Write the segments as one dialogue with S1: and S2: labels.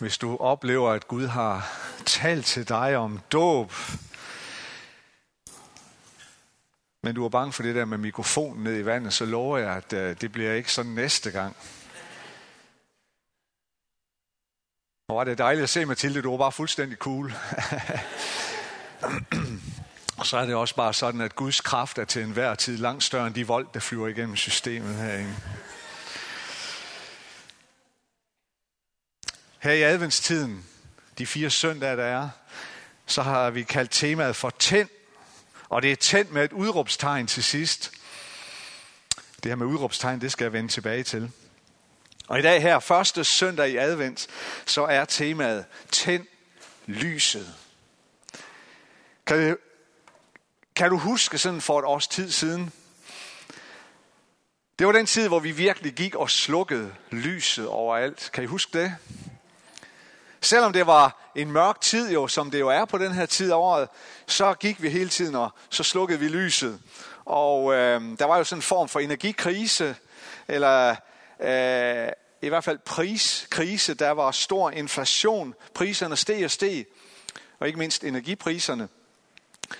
S1: hvis du oplever, at Gud har talt til dig om dåb, men du er bange for det der med mikrofonen ned i vandet, så lover jeg, at øh, det bliver ikke sådan næste gang. Og var det dejligt at se, Mathilde, du var bare fuldstændig cool. Og så er det også bare sådan, at Guds kraft er til enhver tid langt større end de vold, der flyver igennem systemet herinde. Her i adventstiden, de fire søndage, der er, så har vi kaldt temaet for tænd. Og det er tændt med et udråbstegn til sidst. Det her med udråbstegn, det skal jeg vende tilbage til. Og i dag her, første søndag i advent, så er temaet tænd lyset. Kan, kan du huske sådan for et års tid siden? Det var den tid, hvor vi virkelig gik og slukkede lyset overalt. Kan I huske det? Selvom det var en mørk tid jo, som det jo er på den her tid af året, så gik vi hele tiden, og så slukkede vi lyset. Og øh, der var jo sådan en form for energikrise, eller øh, i hvert fald priskrise. Der var stor inflation. Priserne steg og steg, og ikke mindst energipriserne.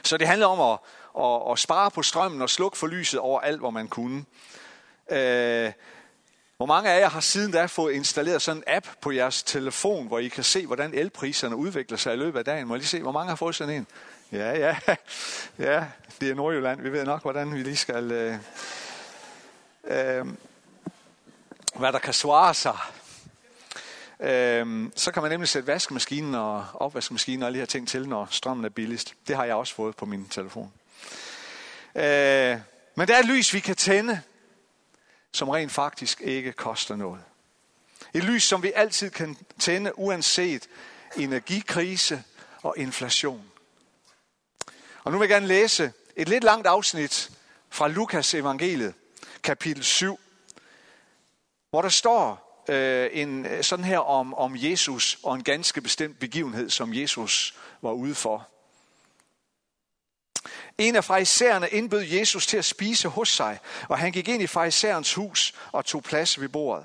S1: Så det handlede om at, at, at spare på strømmen og slukke for lyset over alt, hvor man kunne. Øh, hvor mange af jer har siden da fået installeret sådan en app på jeres telefon, hvor I kan se, hvordan elpriserne udvikler sig i løbet af dagen? Må jeg lige se, hvor mange har fået sådan en? Ja, ja, ja, det er Nordjylland. Vi ved nok, hvordan vi lige skal... Øh, øh, hvad der kan svare sig. Øh, så kan man nemlig sætte vaskemaskinen og opvaskemaskinen og alle de her ting til, når strømmen er billigst. Det har jeg også fået på min telefon. Øh, men der er et lys, vi kan tænde, som rent faktisk ikke koster noget. Et lys, som vi altid kan tænde, uanset energikrise og inflation. Og nu vil jeg gerne læse et lidt langt afsnit fra Lukas evangeliet, kapitel 7, hvor der står øh, en, sådan her om, om Jesus og en ganske bestemt begivenhed, som Jesus var ude for. En af farisæerne indbød Jesus til at spise hos sig, og han gik ind i farisæerens hus og tog plads ved bordet.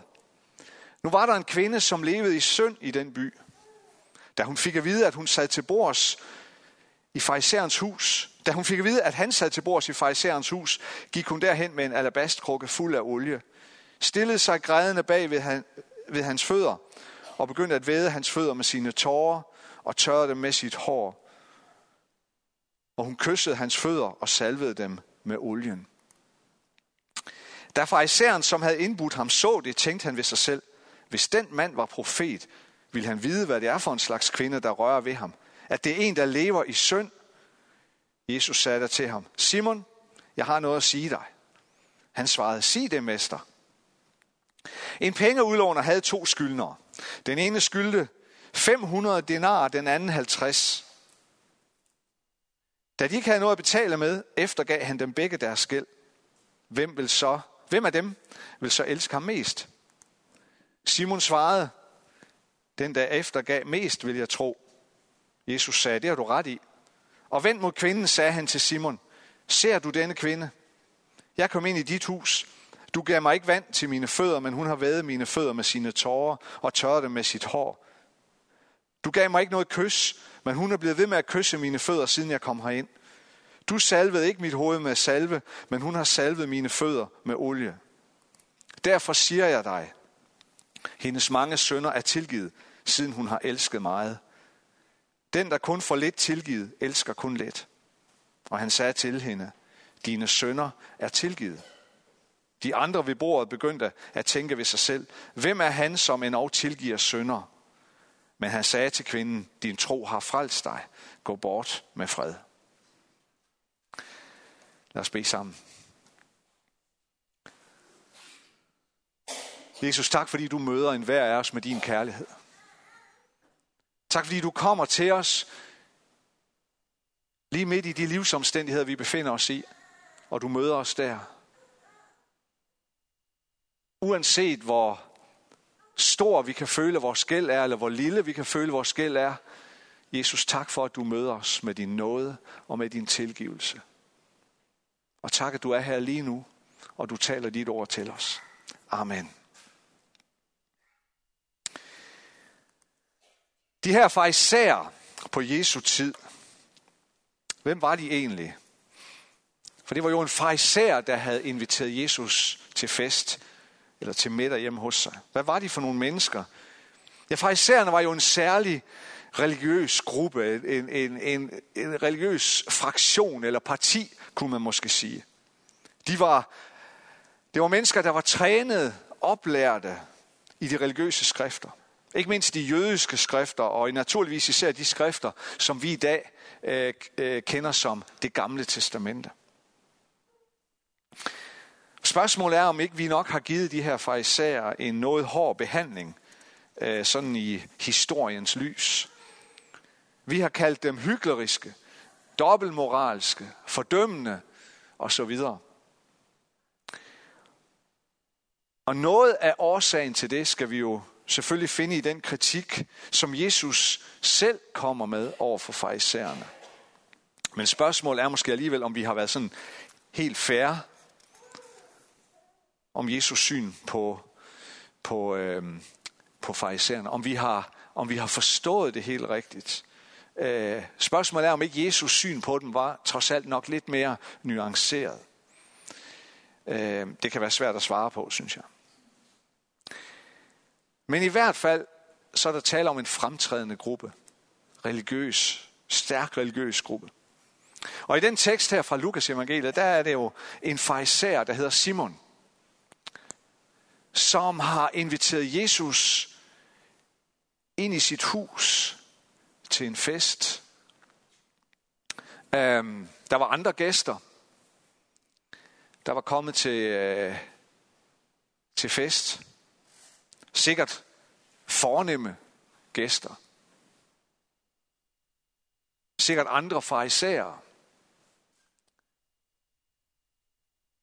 S1: Nu var der en kvinde, som levede i synd i den by. Da hun fik at vide, at hun sad til bords i farisæerens hus, da hun fik at vide, at han sad til bords i farisæerens hus, gik hun derhen med en alabastkrukke fuld af olie, stillede sig grædende bag ved, han, ved hans fødder, og begyndte at væde hans fødder med sine tårer, og tørrede dem med sit hår og hun kyssede hans fødder og salvede dem med olien. Da farisæeren, som havde indbudt ham, så det, tænkte han ved sig selv, hvis den mand var profet, ville han vide, hvad det er for en slags kvinde, der rører ved ham. At det er en, der lever i synd. Jesus sagde der til ham, Simon, jeg har noget at sige dig. Han svarede, sig det, mester. En pengeudlåner havde to skyldnere. Den ene skyldte 500 denar, den anden 50. Da de ikke havde noget at betale med, eftergav han dem begge deres gæld. Hvem, vil så, hvem af dem vil så elske ham mest? Simon svarede, den der eftergav mest, vil jeg tro. Jesus sagde, det har du ret i. Og vendt mod kvinden, sagde han til Simon, ser du denne kvinde? Jeg kom ind i dit hus. Du gav mig ikke vand til mine fødder, men hun har været mine fødder med sine tårer og tørret dem med sit hår. Du gav mig ikke noget kys, men hun er blevet ved med at kysse mine fødder, siden jeg kom herind. Du salvede ikke mit hoved med salve, men hun har salvet mine fødder med olie. Derfor siger jeg dig, hendes mange sønder er tilgivet, siden hun har elsket meget. Den, der kun får lidt tilgivet, elsker kun lidt. Og han sagde til hende, dine sønder er tilgivet. De andre ved bordet begyndte at tænke ved sig selv, hvem er han, som endnu tilgiver sønder? Men han sagde til kvinden, din tro har frelst dig. Gå bort med fred. Lad os bede sammen. Jesus, tak fordi du møder enhver af os med din kærlighed. Tak fordi du kommer til os lige midt i de livsomstændigheder, vi befinder os i, og du møder os der. Uanset hvor stor vi kan føle, vores gæld er, eller hvor lille vi kan føle, vores gæld er. Jesus, tak for, at du møder os med din nåde og med din tilgivelse. Og tak, at du er her lige nu, og du taler dit ord til os. Amen. De her farisæer på Jesu tid, hvem var de egentlig? For det var jo en farisæer, der havde inviteret Jesus til fest, eller til middag hjemme hos sig. Hvad var de for nogle mennesker? Ja, farisæerne var jo en særlig religiøs gruppe, en, en, en, en religiøs fraktion eller parti, kunne man måske sige. De var, det var mennesker, der var trænet, oplærte i de religiøse skrifter. Ikke mindst de jødiske skrifter, og naturligvis især de skrifter, som vi i dag øh, øh, kender som det gamle testamente. Spørgsmålet er, om ikke vi nok har givet de her farisæer en noget hård behandling, øh, sådan i historiens lys. Vi har kaldt dem hykleriske, dobbeltmoralske, fordømmende osv. Og noget af årsagen til det skal vi jo selvfølgelig finde i den kritik, som Jesus selv kommer med over for farisæerne. Men spørgsmålet er måske alligevel, om vi har været sådan helt færre om Jesus syn på, på, øh, på farisæerne. Om vi, har, om vi har forstået det helt rigtigt. Øh, spørgsmålet er, om ikke Jesus syn på dem var trods alt nok lidt mere nuanceret. Øh, det kan være svært at svare på, synes jeg. Men i hvert fald, så er der tale om en fremtrædende gruppe. Religiøs, stærk religiøs gruppe. Og i den tekst her fra Lukas evangeliet, der er det jo en farisæer, der hedder Simon, som har inviteret Jesus ind i sit hus til en fest. Øhm, der var andre gæster, der var kommet til, øh, til fest. Sikkert fornemme gæster. Sikkert andre farisæere.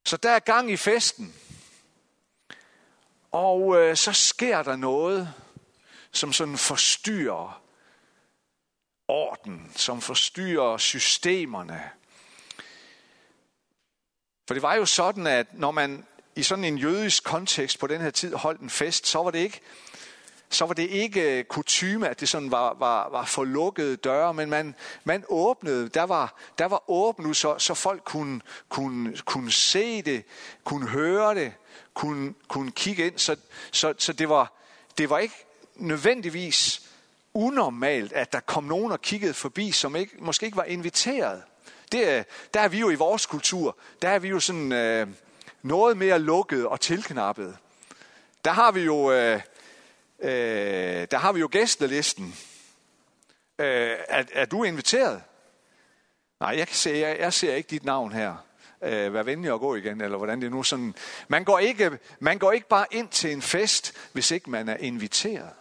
S1: Så der er gang i festen. Og øh, så sker der noget, som sådan forstyrrer orden, som forstyrrer systemerne. For det var jo sådan, at når man i sådan en jødisk kontekst på den her tid holdt en fest, så var det ikke så var det ikke øh, kutyme, at det sådan var, var, var for lukkede døre, men man, man åbnede, der var, der var åbent så, så folk kunne, kunne, kunne se det, kunne høre det, kunne, kunne kigge ind. Så, så, så det, var, det var ikke nødvendigvis unormalt, at der kom nogen og kiggede forbi, som ikke, måske ikke var inviteret. Det, øh, der er vi jo i vores kultur, der er vi jo sådan øh, noget mere lukket og tilknappet. Der har vi jo, øh, øh, der har vi jo gæstelisten. Øh, er, er du inviteret? Nej, jeg, kan se, jeg, jeg ser ikke dit navn her øh, vær venlig at gå igen, eller hvordan det nu sådan. Man går, ikke, man går ikke bare ind til en fest, hvis ikke man er inviteret.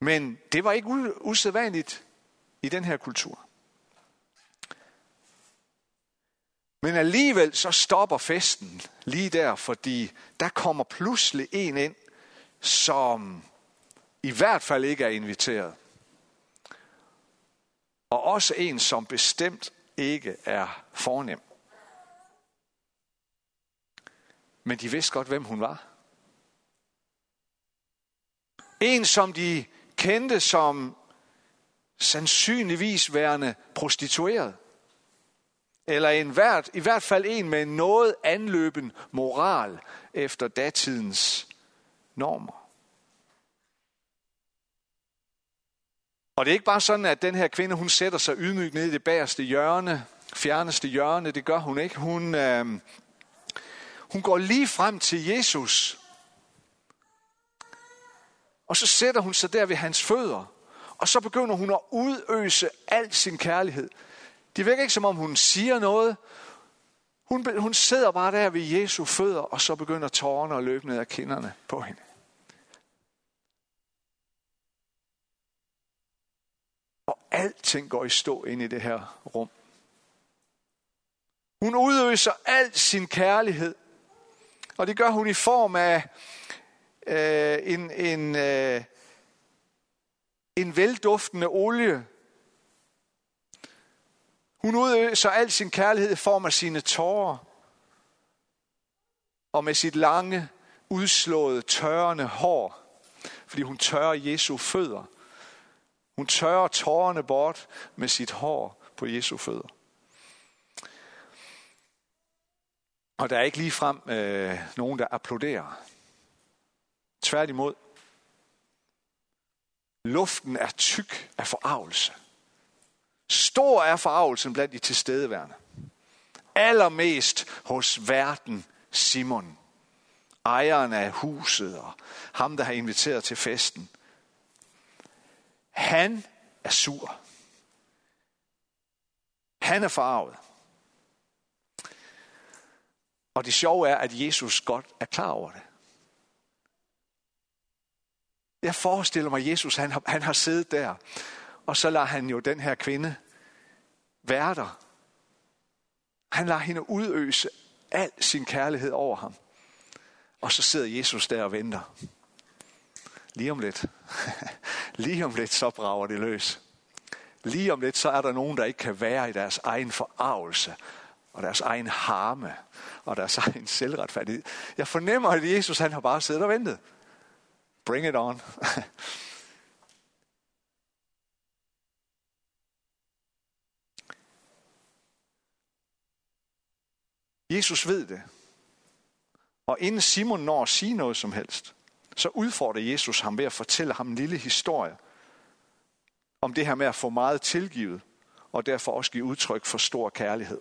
S1: Men det var ikke usædvanligt i den her kultur. Men alligevel så stopper festen lige der, fordi der kommer pludselig en ind, som i hvert fald ikke er inviteret. Og også en, som bestemt ikke er fornem. Men de vidste godt, hvem hun var. En, som de kendte som sandsynligvis værende prostitueret. Eller en hvert, i hvert fald en med noget anløben moral efter datidens normer. Og det er ikke bare sådan, at den her kvinde, hun sætter sig ydmygt ned i det bagerste hjørne, fjerneste hjørne. Det gør hun ikke. Hun, øh, hun går lige frem til Jesus. Og så sætter hun sig der ved hans fødder. Og så begynder hun at udøse al sin kærlighed. Det virker ikke som om hun siger noget. Hun, hun sidder bare der ved Jesu fødder, og så begynder tårerne at løbe ned ad kinderne på hende. Og alting går i stå ind i det her rum. Hun udøser al sin kærlighed, og det gør hun i form af øh, en, en, øh, en velduftende olie. Hun udøser al sin kærlighed i form af sine tårer, og med sit lange, udslåede, tørrende hår. fordi hun tørrer Jesu fødder. Hun tørrer tårerne bort med sit hår på Jesu fødder. Og der er ikke lige frem øh, nogen, der applauderer. Tværtimod. Luften er tyk af forarvelse. Stor er forarvelsen blandt de tilstedeværende. Allermest hos verden Simon. Ejeren af huset og ham, der har inviteret til festen. Han er sur. Han er farvet. Og det sjove er, at Jesus godt er klar over det. Jeg forestiller mig, at Jesus han har, han har siddet der, og så lader han jo den her kvinde være der. Han lader hende udøse al sin kærlighed over ham. Og så sidder Jesus der og venter. Lige om lidt. Lige om lidt, så brager det løs. Lige om lidt, så er der nogen, der ikke kan være i deres egen forarvelse, og deres egen harme, og deres egen selvretfærdighed. Jeg fornemmer, at Jesus han har bare siddet og ventet. Bring it on. Jesus ved det. Og inden Simon når at sige noget som helst, så udfordrer Jesus ham ved at fortælle ham en lille historie om det her med at få meget tilgivet, og derfor også give udtryk for stor kærlighed.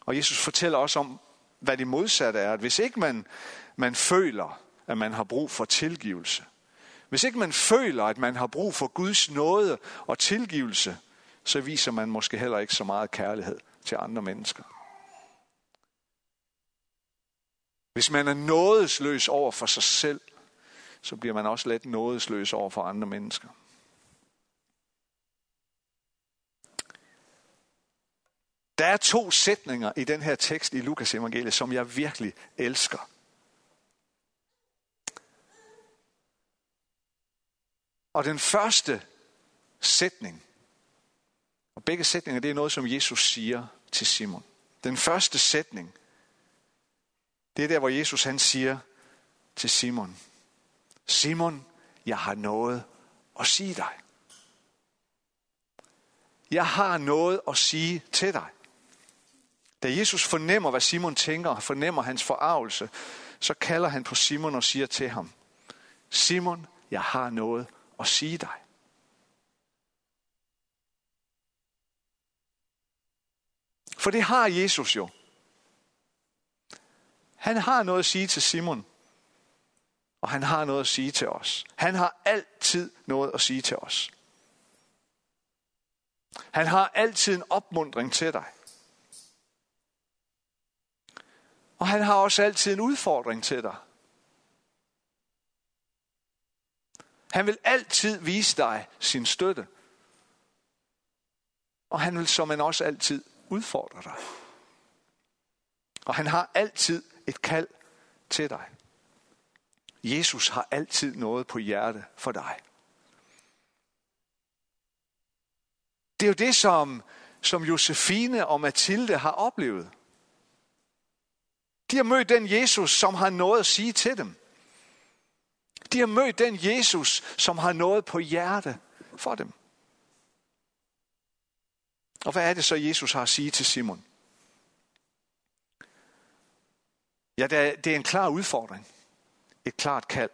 S1: Og Jesus fortæller også om, hvad det modsatte er, at hvis ikke man, man føler, at man har brug for tilgivelse, hvis ikke man føler, at man har brug for Guds nåde og tilgivelse, så viser man måske heller ikke så meget kærlighed til andre mennesker. Hvis man er nådesløs over for sig selv, så bliver man også let nådesløs over for andre mennesker. Der er to sætninger i den her tekst i Lukas evangeliet, som jeg virkelig elsker. Og den første sætning, og begge sætninger, det er noget, som Jesus siger til Simon. Den første sætning, det er der, hvor Jesus han siger til Simon, Simon, jeg har noget at sige dig. Jeg har noget at sige til dig. Da Jesus fornemmer, hvad Simon tænker, fornemmer hans forarvelse, så kalder han på Simon og siger til ham, Simon, jeg har noget at sige dig. For det har Jesus jo. Han har noget at sige til Simon, og han har noget at sige til os. Han har altid noget at sige til os. Han har altid en opmundring til dig. Og han har også altid en udfordring til dig. Han vil altid vise dig sin støtte. Og han vil som han også altid udfordre dig. Og han har altid et kald til dig. Jesus har altid noget på hjerte for dig. Det er jo det, som, som Josefine og Mathilde har oplevet. De har mødt den Jesus, som har noget at sige til dem. De har mødt den Jesus, som har noget på hjerte for dem. Og hvad er det så, Jesus har at sige til Simon? Ja, det er en klar udfordring. Et klart kald.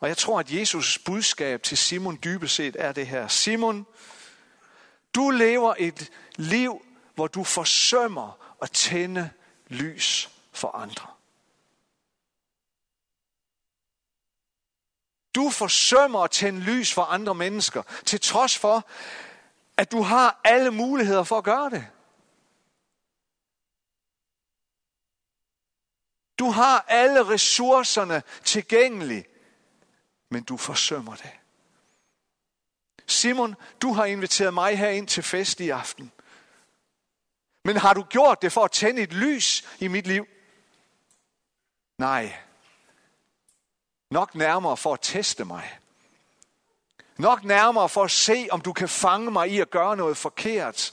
S1: Og jeg tror, at Jesus budskab til Simon dybest set er det her. Simon, du lever et liv, hvor du forsømmer at tænde lys for andre. Du forsømmer at tænde lys for andre mennesker, til trods for, at du har alle muligheder for at gøre det. Du har alle ressourcerne tilgængelige, men du forsømmer det. Simon, du har inviteret mig her ind til fest i aften. Men har du gjort det for at tænde et lys i mit liv? Nej. Nok nærmere for at teste mig. Nok nærmere for at se, om du kan fange mig i at gøre noget forkert.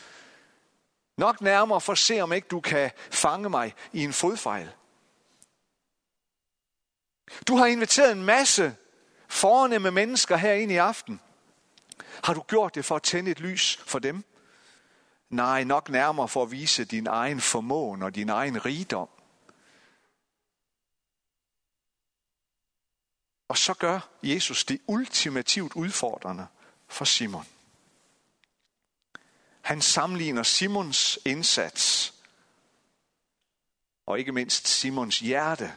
S1: Nok nærmere for at se, om ikke du kan fange mig i en fodfejl. Du har inviteret en masse fornemme mennesker her ind i aften. Har du gjort det for at tænde et lys for dem? Nej, nok nærmere for at vise din egen formåen og din egen rigdom. Og så gør Jesus det ultimativt udfordrende for Simon. Han sammenligner Simons indsats og ikke mindst Simons hjerte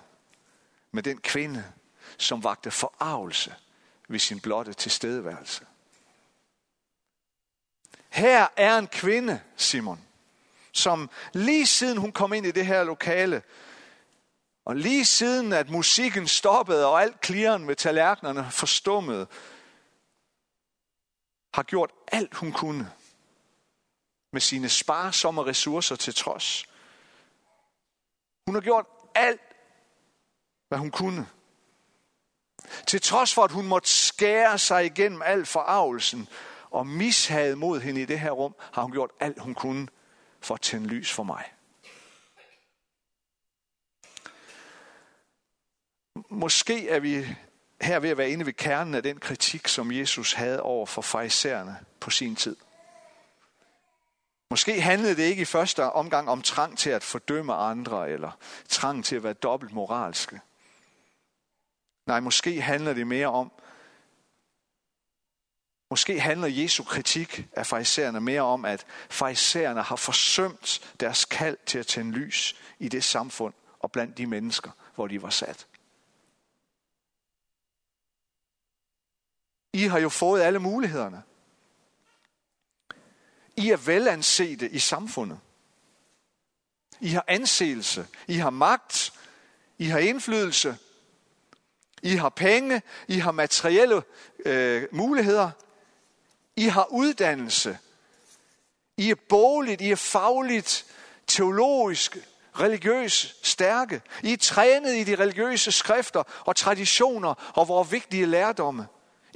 S1: med den kvinde, som vagte forarvelse ved sin blotte tilstedeværelse. Her er en kvinde, Simon, som lige siden hun kom ind i det her lokale, og lige siden at musikken stoppede og alt klirren med tallerkenerne forstummede, har gjort alt hun kunne med sine sparsomme ressourcer til trods. Hun har gjort alt, hvad hun kunne. Til trods for, at hun måtte skære sig igennem al forarvelsen og mishade mod hende i det her rum, har hun gjort alt, hun kunne for at tænde lys for mig. Måske er vi her ved at være inde ved kernen af den kritik, som Jesus havde over for farisæerne på sin tid. Måske handlede det ikke i første omgang om trang til at fordømme andre, eller trang til at være dobbelt moralske. Nej, måske handler det mere om, måske handler Jesu kritik af farisæerne mere om, at farisæerne har forsømt deres kald til at tænde lys i det samfund og blandt de mennesker, hvor de var sat. I har jo fået alle mulighederne. I er velansete i samfundet. I har anseelse. I har magt. I har indflydelse. I har penge. I har materielle øh, muligheder. I har uddannelse. I er bogligt. I er fagligt, teologisk, religiøs stærke. I er trænet i de religiøse skrifter og traditioner og vores vigtige lærdomme.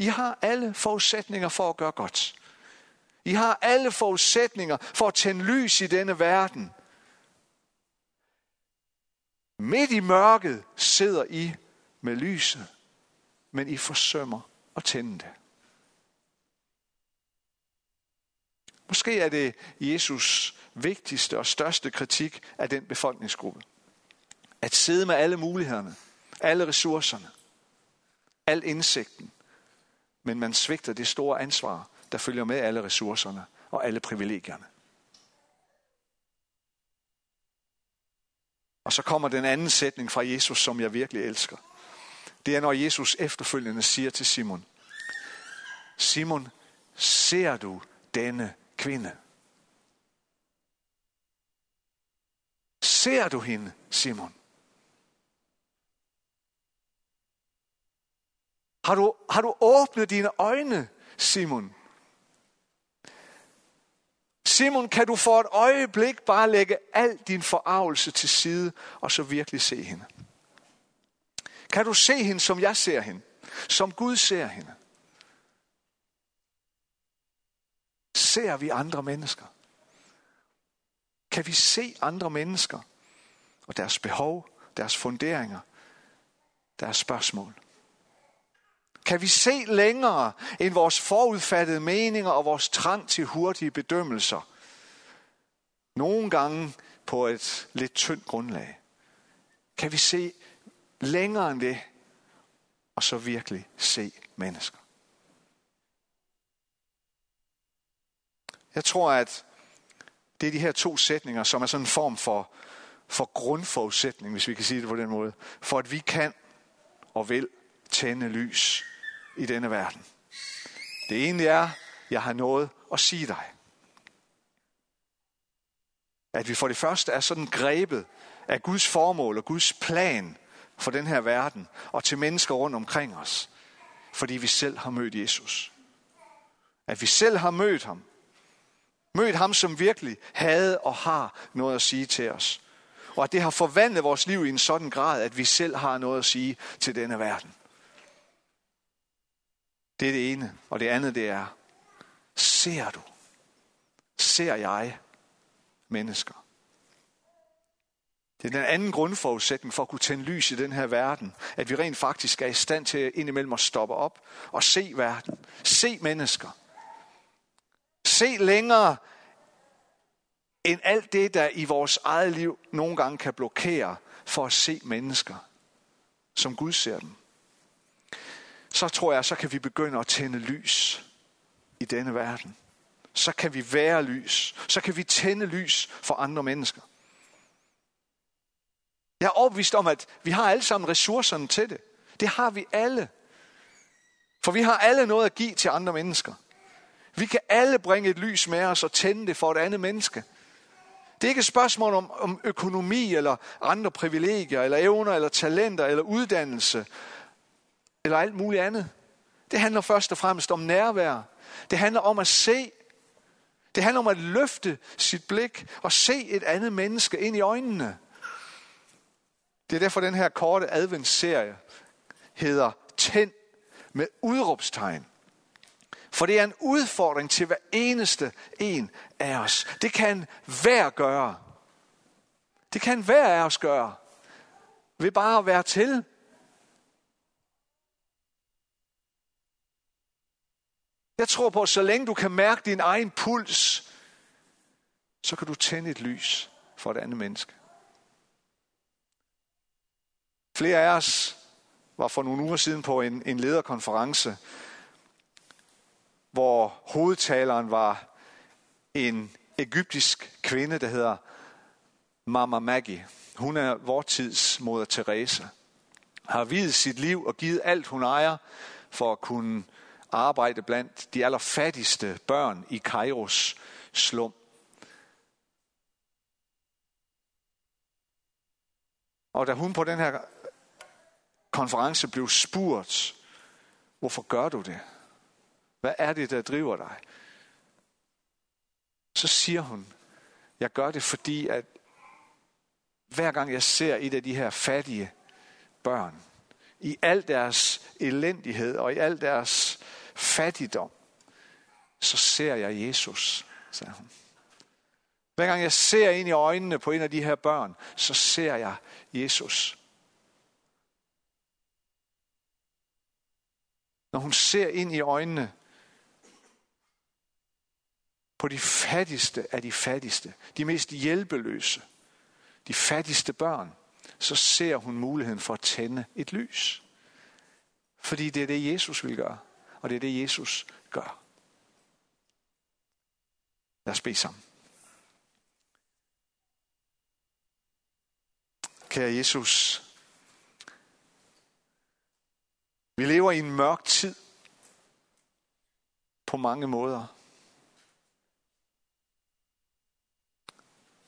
S1: I har alle forudsætninger for at gøre godt. I har alle forudsætninger for at tænde lys i denne verden. Midt i mørket sidder I med lyset, men I forsømmer at tænde det. Måske er det Jesus vigtigste og største kritik af den befolkningsgruppe. At sidde med alle mulighederne, alle ressourcerne, al indsigten, men man svigter det store ansvar, der følger med alle ressourcerne og alle privilegierne. Og så kommer den anden sætning fra Jesus, som jeg virkelig elsker. Det er, når Jesus efterfølgende siger til Simon, Simon, ser du denne kvinde? Ser du hende, Simon? Har du, har du åbnet dine øjne, Simon? Simon, kan du for et øjeblik bare lægge al din forarvelse til side, og så virkelig se hende? Kan du se hende, som jeg ser hende? Som Gud ser hende? Ser vi andre mennesker? Kan vi se andre mennesker og deres behov, deres funderinger, deres spørgsmål? Kan vi se længere end vores forudfattede meninger og vores trang til hurtige bedømmelser? Nogle gange på et lidt tyndt grundlag. Kan vi se længere end det, og så virkelig se mennesker? Jeg tror, at det er de her to sætninger, som er sådan en form for, for grundforudsætning, hvis vi kan sige det på den måde, for at vi kan og vil tænde lys i denne verden. Det ene er, jeg har noget at sige dig. At vi for det første er sådan grebet af Guds formål og Guds plan for den her verden og til mennesker rundt omkring os, fordi vi selv har mødt Jesus. At vi selv har mødt ham. Mødt ham, som virkelig havde og har noget at sige til os. Og at det har forvandlet vores liv i en sådan grad, at vi selv har noget at sige til denne verden. Det er det ene. Og det andet, det er, ser du? Ser jeg mennesker? Det er den anden grundforudsætning for at kunne tænde lys i den her verden, at vi rent faktisk er i stand til indimellem at stoppe op og se verden, se mennesker. Se længere end alt det, der i vores eget liv nogle gange kan blokere for at se mennesker, som Gud ser dem. Så tror jeg, så kan vi begynde at tænde lys i denne verden. Så kan vi være lys. Så kan vi tænde lys for andre mennesker. Jeg er overbevist om, at vi har alle sammen ressourcerne til det. Det har vi alle. For vi har alle noget at give til andre mennesker. Vi kan alle bringe et lys med os og tænde det for et andet menneske. Det er ikke et spørgsmål om, om økonomi eller andre privilegier, eller evner, eller talenter, eller uddannelse, eller alt muligt andet. Det handler først og fremmest om nærvær. Det handler om at se. Det handler om at løfte sit blik og se et andet menneske ind i øjnene. Det er derfor, den her korte adventsserie hedder Tænd med udråbstegn. For det er en udfordring til hver eneste en af os. Det kan hver gøre. Det kan hver af os gøre. Ved bare at være til. Jeg tror på, at så længe du kan mærke din egen puls, så kan du tænde et lys for et andet menneske. Flere af os var for nogle uger siden på en, en lederkonference, hvor hovedtaleren var en egyptisk kvinde, der hedder Mama Maggie. Hun er vor tids moder Teresa. Har videt sit liv og givet alt, hun ejer, for at kunne arbejde blandt de allerfattigste børn i Kairos slum. Og da hun på den her konference blev spurgt, hvorfor gør du det? Hvad er det, der driver dig? Så siger hun, jeg gør det, fordi at hver gang jeg ser et af de her fattige børn, i al deres elendighed og i al deres fattigdom, så ser jeg Jesus, sagde hun. Hver gang jeg ser ind i øjnene på en af de her børn, så ser jeg Jesus. Når hun ser ind i øjnene på de fattigste af de fattigste, de mest hjælpeløse, de fattigste børn, så ser hun muligheden for at tænde et lys. Fordi det er det, Jesus vil gøre, og det er det, Jesus gør. Lad os bede sammen. Kære Jesus, vi lever i en mørk tid på mange måder.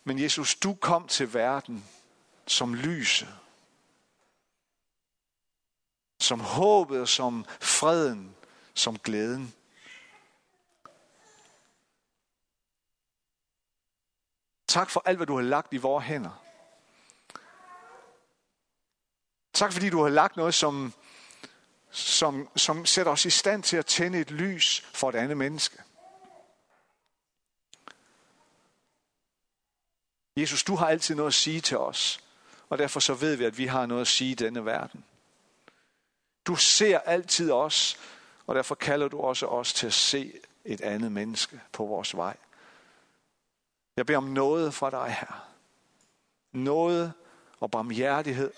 S1: Men Jesus, du kom til verden som lyset, som håbet, som freden, som glæden. Tak for alt, hvad du har lagt i vores hænder. Tak fordi du har lagt noget, som, som, som sætter os i stand til at tænde et lys for et andet menneske. Jesus, du har altid noget at sige til os, og derfor så ved vi, at vi har noget at sige i denne verden. Du ser altid os, og derfor kalder du også os til at se et andet menneske på vores vej. Jeg beder om noget fra dig her. Noget og barmhjertighed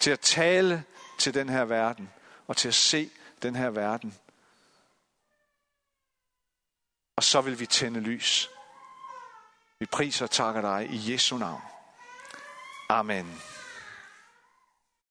S1: til at tale til den her verden og til at se den her verden. Og så vil vi tænde lys vi priser og takker dig i Jesu navn. Amen.